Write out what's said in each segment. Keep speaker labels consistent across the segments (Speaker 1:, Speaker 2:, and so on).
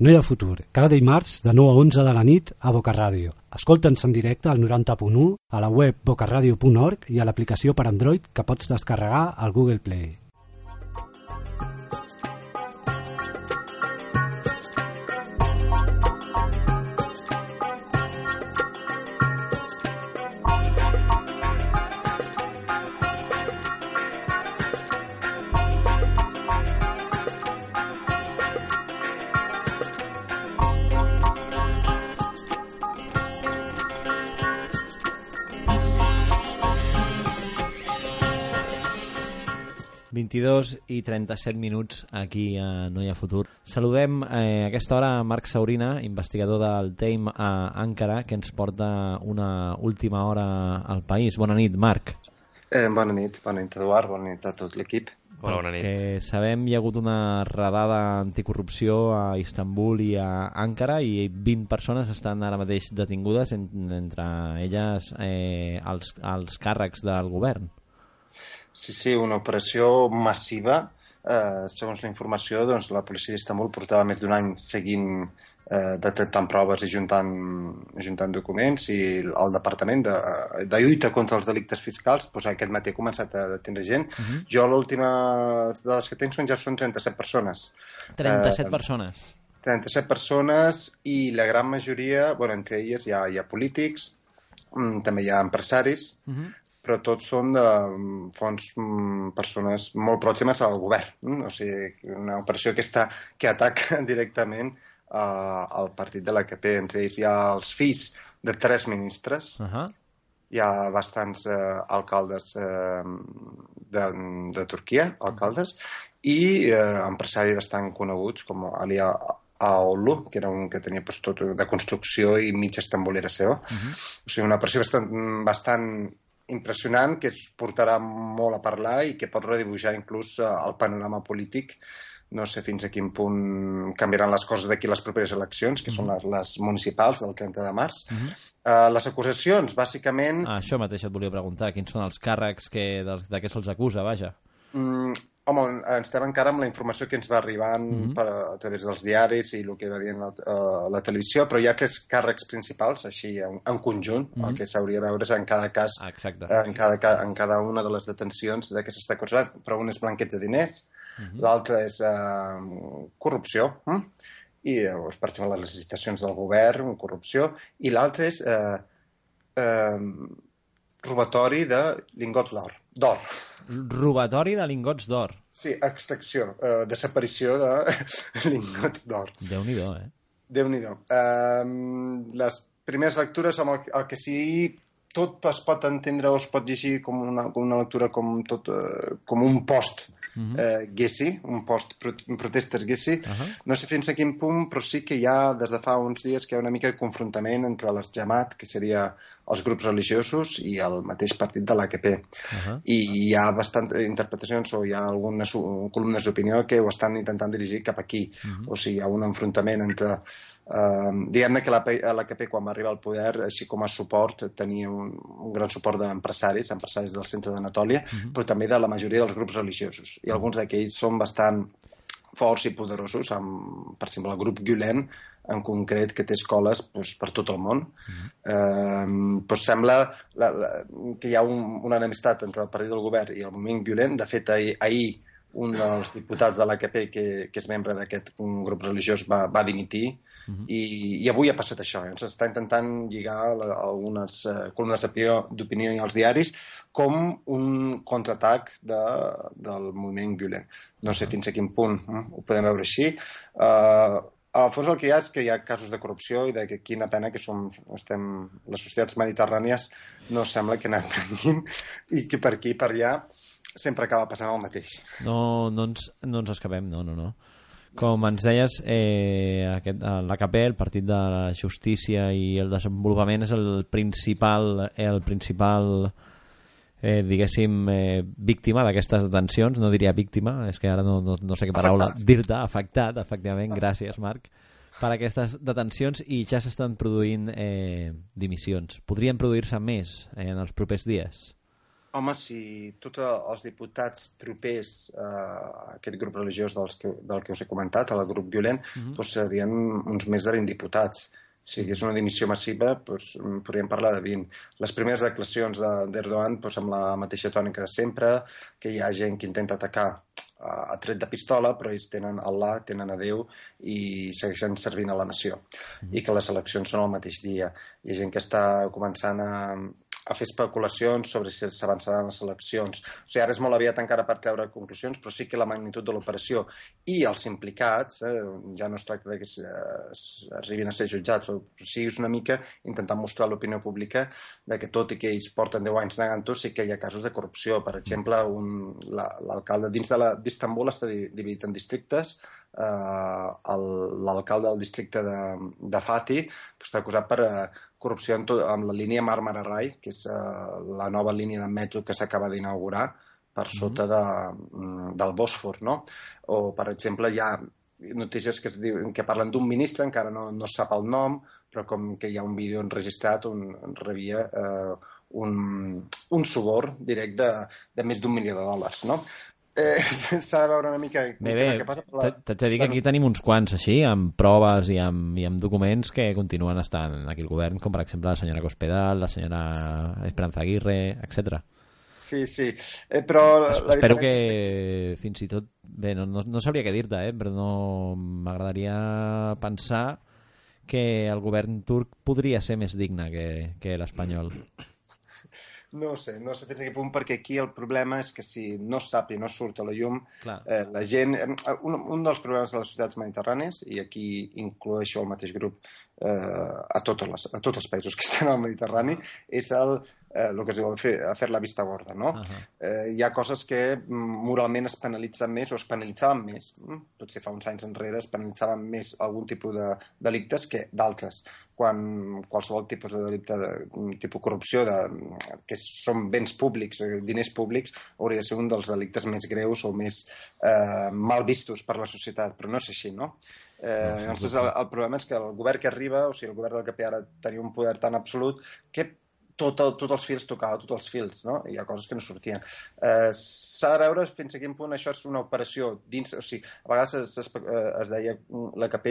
Speaker 1: No hi ha futur. Cada dimarts de 9 a 11 de la nit a Boca Ràdio. Escolta'ns en directe al 90.1, a la web bocaradio.org i a l'aplicació per Android que pots descarregar al Google Play.
Speaker 2: 22 i 37 minuts aquí a No hi ha futur. Saludem eh, a aquesta hora Marc Saurina, investigador del TEIM a Ankara, que ens porta una última hora al país. Bona nit, Marc.
Speaker 3: Eh, bona nit, bona nit Eduard, bona nit a tot l'equip.
Speaker 4: Hola, bona nit.
Speaker 2: Que sabem hi ha hagut una redada anticorrupció a Istanbul i a Ankara i 20 persones estan ara mateix detingudes, en, entre elles eh, els, els càrrecs del govern.
Speaker 3: Sí, sí, una operació massiva. Eh, segons la informació, doncs, la policia d'Istanbul portava més d'un any seguint eh, detectant proves i juntant, juntant documents i el Departament de, de lluita contra els delictes fiscals doncs, aquest matí ha començat a detenir gent. Uh -huh. Jo l'última dades que tinc són ja són 37 persones.
Speaker 2: 37 eh, persones.
Speaker 3: 37 persones i la gran majoria, bueno, entre elles hi ha, hi ha polítics, mm, també hi ha empresaris, uh -huh però tots són de mm, fons mm, persones molt pròximes al govern. Mm? O sigui, una operació que, està, que ataca directament uh, al partit de l'AKP. Entre ells hi ha els fills de tres ministres, uh -huh. hi ha bastants uh, alcaldes uh, de, de Turquia, alcaldes, i uh, empresaris bastant coneguts com Ali Aolu, que era un que tenia pues, tot de construcció i mitja estambolera seva. Uh -huh. O sigui, una operació bastant, bastant impressionant que es portarà molt a parlar i que pot redibuixar inclús eh, el panorama polític no sé fins a quin punt canviaran les coses d'aquí les properes eleccions, que mm -hmm. són les, les municipals del 30 de març. Mm -hmm. uh, les acusacions, bàsicament...
Speaker 2: Ah, això mateix et volia preguntar, quins són els càrrecs que, de, de què se'ls acusa, vaja.
Speaker 3: Mm, Home, estem encara amb la informació que ens va arribant mm -hmm. per, a través dels diaris i el que va a la, a la televisió, però hi ha tres càrrecs principals, així, en, en conjunt, mm -hmm. el que s'hauria de veure en cada cas,
Speaker 2: ah, Exacte.
Speaker 3: en cada, en cada una de les detencions de què s'està acusat, però un és blanqueig de diners, mm -hmm. l'altre és uh, corrupció, hm? i llavors, per exemple, les licitacions del govern, corrupció, i l'altre és uh, uh, robatori de lingots d'or. D'or.
Speaker 2: Robatori de lingots d'or.
Speaker 3: Sí, extracció, uh, desaparició de lingots d'or.
Speaker 2: Déu-n'hi-do, eh?
Speaker 3: Déu-n'hi-do. Uh, les primeres lectures amb el, el que sí tot es pot entendre o es pot llegir com una, com una lectura com, tot, uh, com un post uh -huh. eh, Gessi, un post pro protestes Gessi. Uh -huh. No sé fins a quin punt, però sí que hi ha, des de fa uns dies, que hi ha una mica de confrontament entre les Jamat, que seria els grups religiosos i el mateix partit de l'AKP. Uh -huh. I hi ha bastantes interpretacions o hi ha algunes columnes d'opinió que ho estan intentant dirigir cap aquí. Uh -huh. O sigui, hi ha un enfrontament entre... Uh, diguem-ne que l'AKP quan va arribar al poder, així com a suport, tenia un, un gran suport d'empresaris, empresaris del centre d'Anatòlia, uh -huh. però també de la majoria dels grups religiosos. I alguns d'aquells són bastant forts i poderosos, amb, per exemple, el grup Gülen, en concret que té escoles doncs, per tot el món. Mm -hmm. eh, doncs sembla la, la, que hi ha un, una enemistat entre el partit del govern i el moviment violent. De fet, ahir, ahir un dels diputats de l'AKP, que, que és membre d'aquest grup religiós, va, va dimitir Uh -huh. I, i avui ha passat això. Eh? S'està intentant lligar la, algunes uh, columnes d'opinió als diaris com un contraatac de, del moviment violent. No sé fins a quin punt eh? ho podem veure així. Uh, al fons el que hi ha és que hi ha casos de corrupció i de que quina pena que som, estem, les societats mediterrànies no sembla que n'aprenguin i que per aquí per allà sempre acaba passant el mateix.
Speaker 2: No, no, ens, no ens escapem, no, no, no. Com ens deies, eh, aquest, l'AKP, el Partit de la Justícia i el Desenvolupament, és el principal, el principal eh, diguéssim, eh, víctima d'aquestes detencions, no diria víctima, és que ara no, no, no sé què paraula dir-te, afectat, efectivament, gràcies Marc, per aquestes detencions i ja s'estan produint eh, dimissions. Podrien produir-se més eh, en els propers dies?
Speaker 3: Home, si tots els diputats propers a aquest grup religiós dels que, del que us he comentat, al grup violent, uh -huh. doncs serien uns més de 20 diputats. Si hi hagués una dimissió massiva, doncs, podríem parlar de 20. Les primeres declaracions d'Erdogan doncs, amb la mateixa tònica de sempre, que hi ha gent que intenta atacar a, a tret de pistola, però ells tenen Allah, tenen a Déu i segueixen servint a la nació. Mm. I que les eleccions són el mateix dia. Hi ha gent que està començant a, a fer especulacions sobre si s'avançaran les eleccions. O sigui, ara és molt aviat encara per treure conclusions, però sí que la magnitud de l'operació i els implicats, eh, ja no es tracta que eh, arribin a ser jutjats, però sí és una mica intentar mostrar a l'opinió pública de que tot i que ells porten 10 anys negant-ho, sí que hi ha casos de corrupció. Per exemple, l'alcalde la, dins d'Istanbul està dividit en districtes, eh, l'alcalde del districte de, de Fatih està acusat per eh, corrupció amb, tot, amb la línia Marmara Rai, que és uh, la nova línia de metro que s'acaba d'inaugurar per sota de, mm, del Bòsfor, no? O, per exemple, hi ha notícies que, es diuen, que parlen d'un ministre, encara no, no sap el nom, però com que hi ha un vídeo enregistrat on, on rebia eh, un, un subor directe de, de més d'un milió de dòlars, no? Eh, s'ha de veure una mica
Speaker 2: bé, bé, què passa. La... T'haig de dir que aquí tenim uns quants així, amb proves i amb, i amb documents que continuen estant aquí al govern, com per exemple la senyora Cospedal, la senyora Esperanza Aguirre, etc.
Speaker 3: Sí, sí, eh, però...
Speaker 2: Es, espero que és... fins i tot... Bé, no, no, no sabria què dir-te, eh, però no m'agradaria pensar que el govern turc podria ser més digne que, que l'espanyol.
Speaker 3: No sé, no sé fins a quin punt, perquè aquí el problema és que si no sap i no surt a la llum, eh, la gent... Eh, un, un dels problemes de les societats mediterrànies, i aquí incloeixo el mateix grup eh, a, totes les, a tots els països que estan al Mediterrani, és el, eh, el que es diu fer, fer la vista gorda, no? Uh -huh. eh, hi ha coses que mm, moralment es penalitzen més o es penalitzaven més. Mm? Potser fa uns anys enrere es penalitzaven més algun tipus de delictes que d'altres quan qualsevol tipus de delicte, de, tipus corrupció, de, que són béns públics, eh, diners públics, hauria de ser un dels delictes més greus o més eh, mal vistos per la societat, però no és així, no? Eh, no, llavors, el, el problema és que el govern que arriba, o sigui, el govern del que ara tenia un poder tan absolut, que tot el, tots els fils tocava, tots els fils, no? Hi ha coses que no sortien. Eh, S'ha de veure fins a quin punt això és una operació dins... O sigui, a vegades es, es, eh, es deia la CAP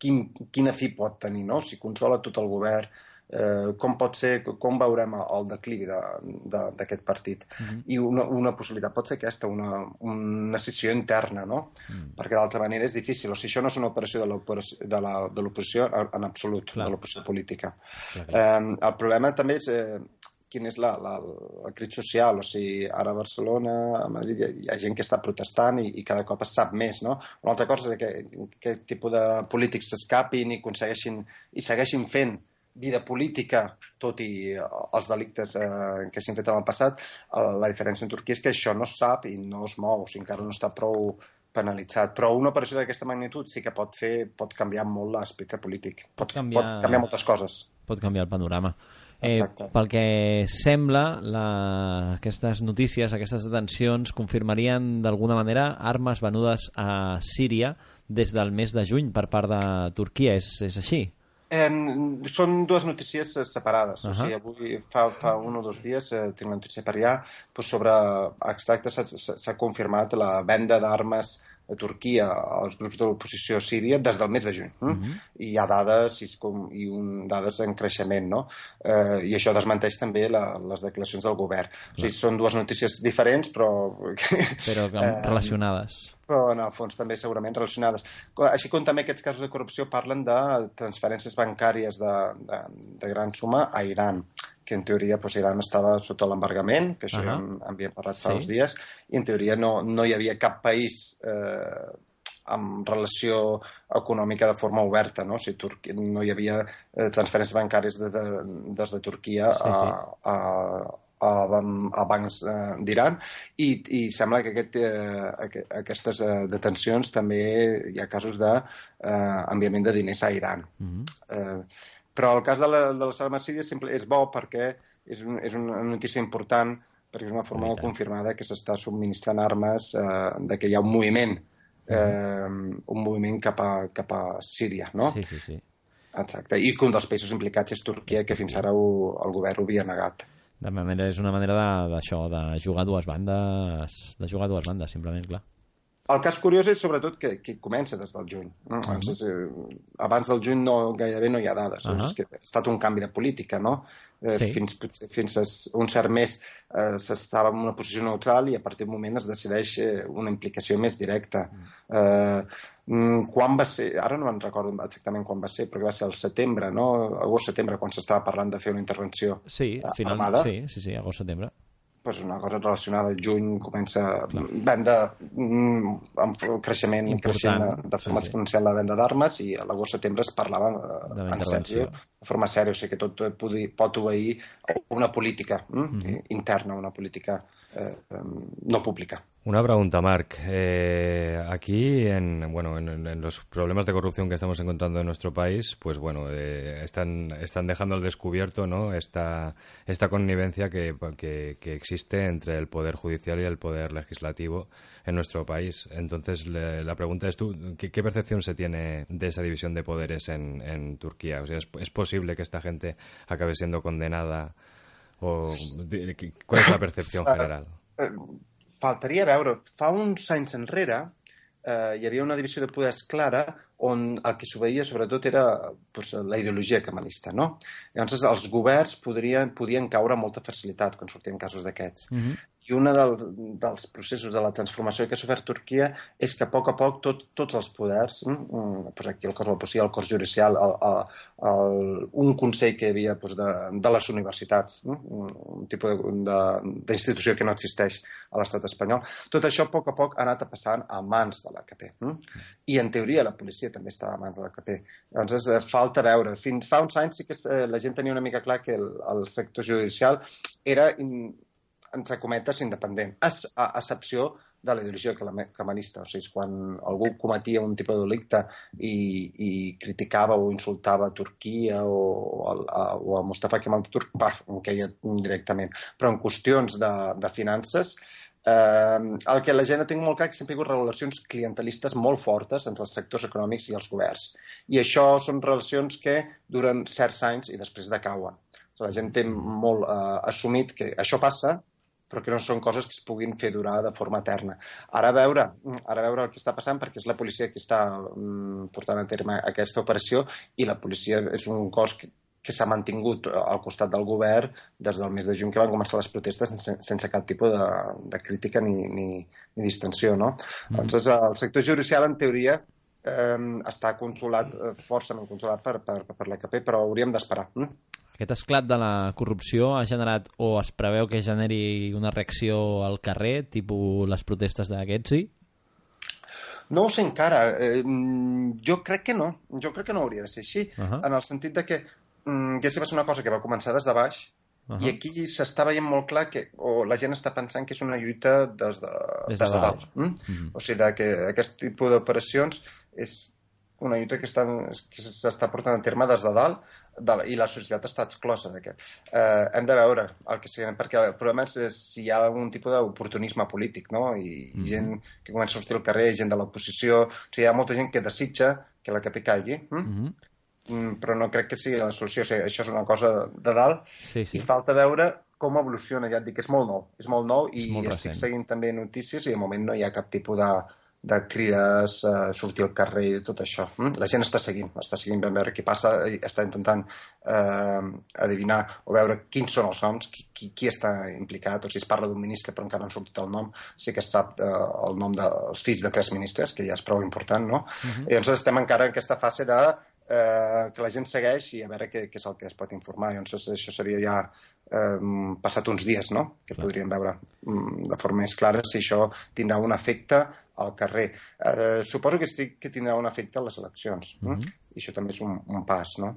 Speaker 3: quin, quina fi pot tenir, no? si controla tot el govern, eh, com pot ser, com veurem el declivi d'aquest de, de, partit. Mhm. -huh. I una, una possibilitat pot ser aquesta, una, una decisió interna, no? Mm. -huh. Perquè d'altra manera és difícil. O sigui, això no és una operació de l'oposició en absolut, Clar. de l'oposició política. Clar, clar. Eh, el problema també és... Eh, quin és la, la, el crit social. O sigui, ara a Barcelona, a Madrid, hi ha, hi ha gent que està protestant i, i cada cop es sap més, no? Una altra cosa és que aquest tipus de polítics s'escapin i aconsegueixin i segueixin fent vida política, tot i els delictes eh, que s'han fet en el passat, la diferència en Turquia és que això no es sap i no es mou, o sigui, encara no està prou penalitzat. Però una operació d'aquesta magnitud sí que pot fer, pot canviar molt l'aspecte polític. Pot, pot, canviar, pot canviar moltes coses.
Speaker 2: Pot canviar el panorama. Eh, pel que sembla, la, aquestes notícies, aquestes detencions, confirmarien d'alguna manera armes venudes a Síria des del mes de juny per part de Turquia. És, és així?
Speaker 3: Eh, són dues notícies separades. Uh -huh. O sigui, avui, fa, fa un o dos dies, eh, tinc la notícia per allà, doncs sobre exacte s'ha confirmat la venda d'armes a Turquia als grups de l'oposició síria des del mes de juny. Mm? Uh -huh. I hi ha dades i, com, i un, dades en creixement, no? Eh, I això desmenteix també la, les declaracions del govern. Uh -huh. O sigui, són dues notícies diferents, però...
Speaker 2: Però eh, relacionades.
Speaker 3: Però en el fons també segurament relacionades. Així com també aquests casos de corrupció parlen de transferències bancàries de, de, de gran suma a Iran que en teoria pues, Iran estava sota l'embargament, que això uh -huh. ja en havíem parlat fa sí. uns dies, i en teoria no, no hi havia cap país eh, amb relació econòmica de forma oberta, no? O sigui, Turquia, no hi havia eh, transferències bancàries de, de, des de Turquia sí, sí. a, a, a, a bancs eh, d'Iran i, i sembla que aquest, eh, aquestes eh, detencions també hi ha casos d'enviament de, eh, de diners a Iran. Uh -huh. eh, però el cas de, la, de les armes síries és bo perquè és, un, és una notícia important perquè és una forma confirmada que s'està subministrant armes, eh, de que hi ha un moviment, eh, un moviment cap a, cap a Síria, no?
Speaker 2: Sí, sí, sí.
Speaker 3: Exacte, i que un dels països implicats és Turquia, que fins ara ho, el govern ho havia negat.
Speaker 2: De manera, és una manera d'això, de, de jugar dues bandes, de jugar dues bandes, simplement, clar.
Speaker 3: El cas curiós és sobretot que, que comença des del juny. No?
Speaker 2: Ah.
Speaker 3: Llavors, eh, abans del juny no, gairebé no hi ha dades.
Speaker 2: Ah.
Speaker 3: És que ha estat un canvi de política, no? Eh,
Speaker 2: Sí.
Speaker 3: fins, fins a un cert mes eh, s'estava en una posició neutral i a partir d'un moment es decideix eh, una implicació més directa. Eh, mm, quan va ser, ara no me'n recordo exactament quan va ser, però que va ser al setembre, no? agost-setembre, quan s'estava parlant de fer una intervenció
Speaker 2: Sí, final,
Speaker 3: armada.
Speaker 2: sí, sí, sí, agost-setembre.
Speaker 3: pues una cosa relacionada al juny comença venda mm, amb creixement
Speaker 2: Important.
Speaker 3: creixent de, de forma
Speaker 2: Sí, sí.
Speaker 3: exponencial la venda d'armes i a l'agost-setembre es parlava eh,
Speaker 2: De
Speaker 3: en sèrio, de forma sèria, o sigui que tot podi, pot obeir una política mm?
Speaker 2: Mhm.
Speaker 3: interna, una política eh, eh, no pública.
Speaker 4: Una pregunta, Marc. Eh, aquí, en, bueno, en, los problemas de corrupción que estamos encontrando en nuestro país, pues bueno, eh, están, están dejando al descubierto ¿no? esta, esta connivencia que, que, existe entre el Poder Judicial y el Poder Legislativo en nuestro país. Entonces, le- la pregunta es, ¿tú, qué, percepción se tiene de esa división de poderes en, Turquía? O sea, ¿es, ¿Es posible que esta gente acabe siendo condenada? O, de- ¿Cuál es la percepción general?
Speaker 3: Eh, faltaria veure, fa uns anys enrere eh, hi havia una divisió de poders clara on el que s'obeïa sobretot era pues, la ideologia camalista, no? Llavors els governs podrien, podien caure amb molta facilitat quan sortien casos d'aquests.
Speaker 2: Mm -hmm.
Speaker 3: I un del, dels processos de la transformació que ha sofert Turquia és que a poc a poc tot, tots els poders, mm, doncs aquí el cos de la policia, el cos judicial, el, el, el, un consell que hi havia doncs, de, de les universitats, mm, un, tipus d'institució que no existeix a l'estat espanyol, tot això a poc a poc ha anat passant a mans de l'AKP. Mm? I en teoria la policia també estava a mans de l'AKP. Llavors eh, falta veure. Fins fa uns anys sí que eh, la gent tenia una mica clar que el, el sector judicial era in, entre cometes, independent, a, a, excepció de la ideologia camarista. O sigui, quan algú cometia un tipus de delicte i, i criticava o insultava a Turquia o, o, a, o a Mustafa Kemal Atatürk, paf, em queia directament. Però en qüestions de, de finances, eh, el que la gent ha tingut molt clar que sempre hi ha hagut relacions clientelistes molt fortes entre els sectors econòmics i els governs. I això són relacions que duren certs anys i després decauen. La gent té molt eh, assumit que això passa, però que no són coses que es puguin fer durar de forma eterna. Ara a veure, ara a veure el que està passant, perquè és la policia qui està mm, portant a terme aquesta operació i la policia és un cos que, que s'ha mantingut al costat del govern des del mes de juny que van començar les protestes sense, sense cap tipus de, de crítica ni, ni, ni distensió. No? Mm. Doncs el sector judicial, en teoria, eh, està controlat, eh, forçament controlat per, per, per l'AKP, però hauríem d'esperar. Mm?
Speaker 2: Aquest esclat de la corrupció ha generat o es preveu que generi una reacció al carrer, tipus les protestes d'aquests, sí?
Speaker 3: No ho sé encara. Eh, mm, jo crec que no. Jo crec que no hauria de ser així.
Speaker 2: Uh -huh.
Speaker 3: En el sentit de que mm, aquesta va ser una cosa que va començar des de baix
Speaker 2: Uh
Speaker 3: i aquí s'està veient molt clar que o la gent està pensant que és una lluita des de,
Speaker 2: Des
Speaker 3: des
Speaker 2: de
Speaker 3: de,
Speaker 2: dalt.
Speaker 3: Mm?
Speaker 2: Mhm.
Speaker 3: O sigui, de que aquest tipus d'operacions és una lluita que, està, que s'està portant a terme des de dalt de la, i la societat està exclosa d'aquest. Eh, hem de veure el que sigui, perquè el problema és, si hi ha algun tipus d'oportunisme polític, no? I, i gent que comença a sortir al carrer, gent de l'oposició... O sigui, hi ha molta gent que desitja que la capi caigui, mm?
Speaker 2: Mm -hmm.
Speaker 3: Mm, però no crec que sigui la solució. O sigui, això és una cosa de dalt
Speaker 2: Sí, sí.
Speaker 3: i falta veure com evoluciona. Ja et dic que és molt nou. És molt nou i
Speaker 2: És molt
Speaker 3: estic
Speaker 2: recent.
Speaker 3: seguint també notícies i de moment no hi ha cap tipus de, de crides, uh, sortir al carrer i tot això. Mm? La gent està seguint, està seguint ben veure què passa, i està intentant eh, adivinar o veure quins són els noms, qui, qui, qui està implicat, o si es parla d'un ministre però encara no ha sortit el nom, sí que es sap eh, el nom dels fills de tres ministres, que ja és prou important, no? Uh -huh. I llavors estem encara en aquesta fase de eh, que la gent segueix i a veure què, què és el que es pot informar. Llavors això seria ja eh, passat uns dies, no? Que
Speaker 2: Clar.
Speaker 3: podríem veure mm, de forma més clara si això tindrà un efecte al carrer. Eh, suposo que, estic, que tindrà un efecte a les eleccions. Mm
Speaker 2: Mhm.
Speaker 3: I això també és un, un pas, no?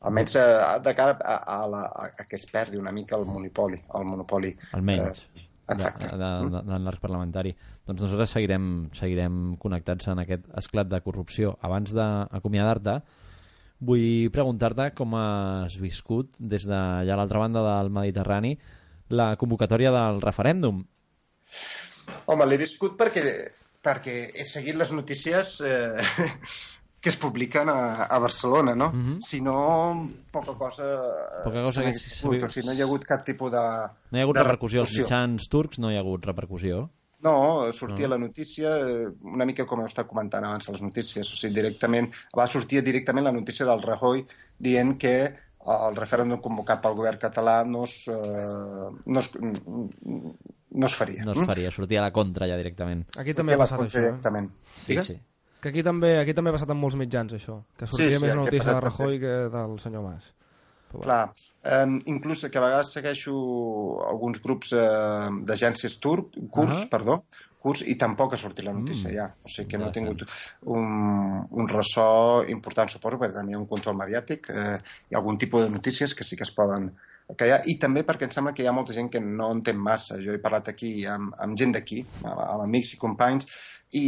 Speaker 3: Almenys eh, de cara a, a, la, a, que es perdi una mica el monopoli. El monopoli
Speaker 2: Almenys.
Speaker 3: Eh, exacte.
Speaker 2: De, de, de, de l'arc parlamentari. Doncs nosaltres seguirem, seguirem connectats en aquest esclat de corrupció. Abans d'acomiadar-te, vull preguntar-te com has viscut des d'allà a l'altra banda del Mediterrani la convocatòria del referèndum.
Speaker 3: Home, l'he viscut perquè, perquè he seguit les notícies eh, que es publiquen a, a Barcelona, no? Mm -hmm. Si no, poca cosa...
Speaker 2: Poca cosa que...
Speaker 3: Sigut, o sigui, no hi ha hagut cap tipus de...
Speaker 2: No hi ha hagut repercussió. Els mitjans turcs no hi ha hagut repercussió.
Speaker 3: No, sortia no. la notícia eh, una mica com heu estat comentant abans les notícies, o sigui, directament, va sortir directament la notícia del Rajoy dient que el referèndum convocat pel govern català no es, eh, no es, no es faria.
Speaker 2: No es faria, sortia a la contra ja directament.
Speaker 5: Aquí també ha passat això.
Speaker 3: Directament.
Speaker 2: Eh? Sí, sí.
Speaker 5: Que aquí també, aquí també ha passat amb molts mitjans, això. Que sortia sí, sí, més una notícia de Rajoy que del senyor Mas.
Speaker 3: Però, Clar, um, inclús que a vegades segueixo alguns grups uh, d'agències turc, curs, uh -huh. perdó, curs, i tampoc ha sortit la notícia mm. ja. O sigui que no ha tingut un, un ressò important, suposo, perquè també hi ha un control mediàtic, eh, hi ha algun tipus de notícies que sí que es poden que hi ha, i també perquè em sembla que hi ha molta gent que no entén massa. Jo he parlat aquí amb, amb gent d'aquí, amb, amb amics i companys, i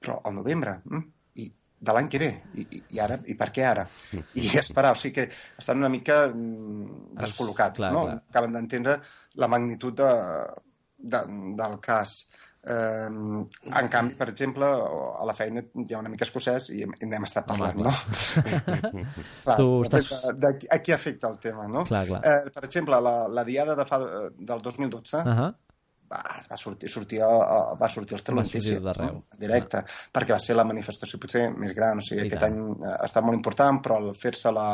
Speaker 3: però al novembre, mm? i de l'any que ve, I, i, ara, i per què ara? I esperar, o sigui que estan una mica mm, descol·locats, clar, no? Clar. Acaben d'entendre la magnitud de, de, del cas. Eh, en canvi, per exemple, a la feina hi ha una mica escocès i n'hem estat parlant, no? clar, tu estàs... de, de, a qui afecta el tema, no?
Speaker 2: Clar, clar.
Speaker 3: Eh, per exemple, la, la diada de fa, del 2012 uh -huh va, va sortir, sortir, a, va sortir als telenotícies no? directe, ah. perquè va ser la manifestació potser més gran, o sigui, I aquest tant. any ha estat molt important, però al fer-se la...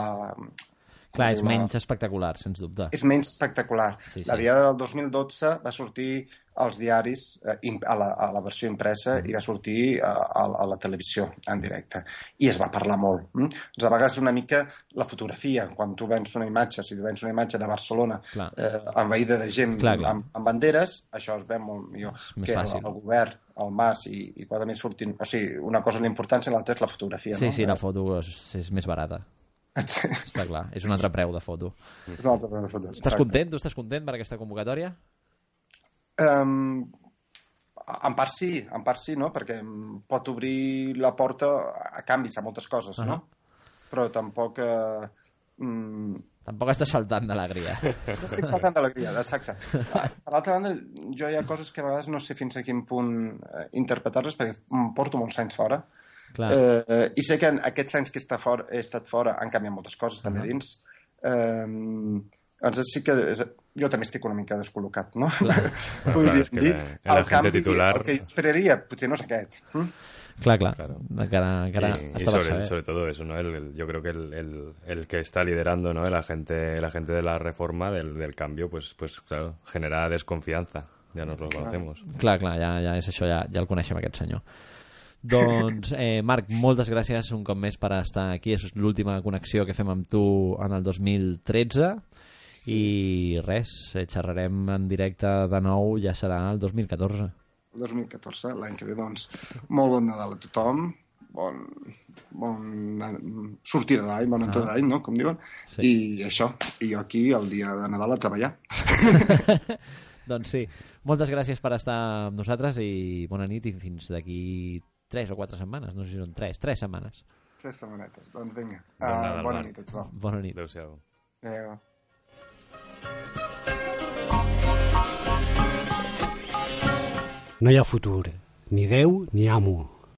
Speaker 2: Clar, és menys espectacular, sens dubte.
Speaker 3: És menys espectacular. Sí, sí. La diada del 2012 va sortir als diaris eh, a, la, a la versió impresa mm. i va sortir a, a, a la televisió en directe. I es va parlar molt. Mm? Doncs a vegades una mica la fotografia, quan tu vens una imatge, si tu vens una imatge de Barcelona eh, envaïda de gent clar, clar. Amb, amb banderes, això es veu molt millor.
Speaker 2: Més
Speaker 3: que
Speaker 2: fàcil.
Speaker 3: El, el govern, el mas i, i quan també surtin... O sigui, una cosa l'importància i l'altra és la fotografia.
Speaker 2: Sí,
Speaker 3: no?
Speaker 2: sí, la foto és, és més barata. Està clar, és un altre preu de foto.
Speaker 3: És un altre preu de foto.
Speaker 2: Estàs content? Tu estàs content per aquesta convocatòria?
Speaker 3: Um, en part sí, en part sí, no? Perquè pot obrir la porta a canvis, a moltes coses, uh -huh. no? Però tampoc... Eh, mm...
Speaker 2: Tampoc estàs saltant d'alegria.
Speaker 3: No estic saltant d'alegria, exacte. Per l'altra banda, jo hi ha coses que a vegades no sé fins a quin punt eh, interpretar-les perquè em porto molts anys fora.
Speaker 2: Clar.
Speaker 3: Eh, I sé que en aquests anys que he estat fora, he estat fora han canviat moltes coses uh -huh. també dins. Eh, doncs sí que jo també estic una mica descol·locat, no?
Speaker 4: Clar, bueno, clar és que dir, la, la canvi, titular...
Speaker 3: El que jo esperaria, potser no és aquest. Hm?
Speaker 2: Claro, claro. claro. Cara, cara,
Speaker 4: y, y sobre, sobre, todo eso, ¿no? El, el, yo creo que el, el, el, que está liderando, ¿no? La gente, la gente de la reforma, del, del cambio, pues, pues claro, genera desconfianza. Ja nos lo conocemos.
Speaker 2: Clar, clar, ja, ja és això, ja, ja el coneixem, aquest senyor. Doncs, eh, Marc, moltes gràcies un cop més per estar aquí. És l'última connexió que fem amb tu en el 2013 i res, eh, xerrarem en directe de nou, ja serà el 2014.
Speaker 3: El 2014, l'any que ve, doncs, molt bon Nadal a tothom, bon, bon sortida d'any, bon entrada ah. d'any, no?, com diuen, sí. i això, i jo aquí el dia de Nadal a treballar.
Speaker 2: doncs sí, moltes gràcies per estar amb nosaltres i bona nit i fins d'aquí 3 o 4 setmanes, no sé si són 3, 3 setmanes.
Speaker 3: 3 setmanetes, doncs vinga. Bon uh, Nadal, bona nit a tothom.
Speaker 2: Bona nit.
Speaker 4: Adéu-siau.
Speaker 3: Adéu.
Speaker 1: No hi ha futur, ni Déu ni amo.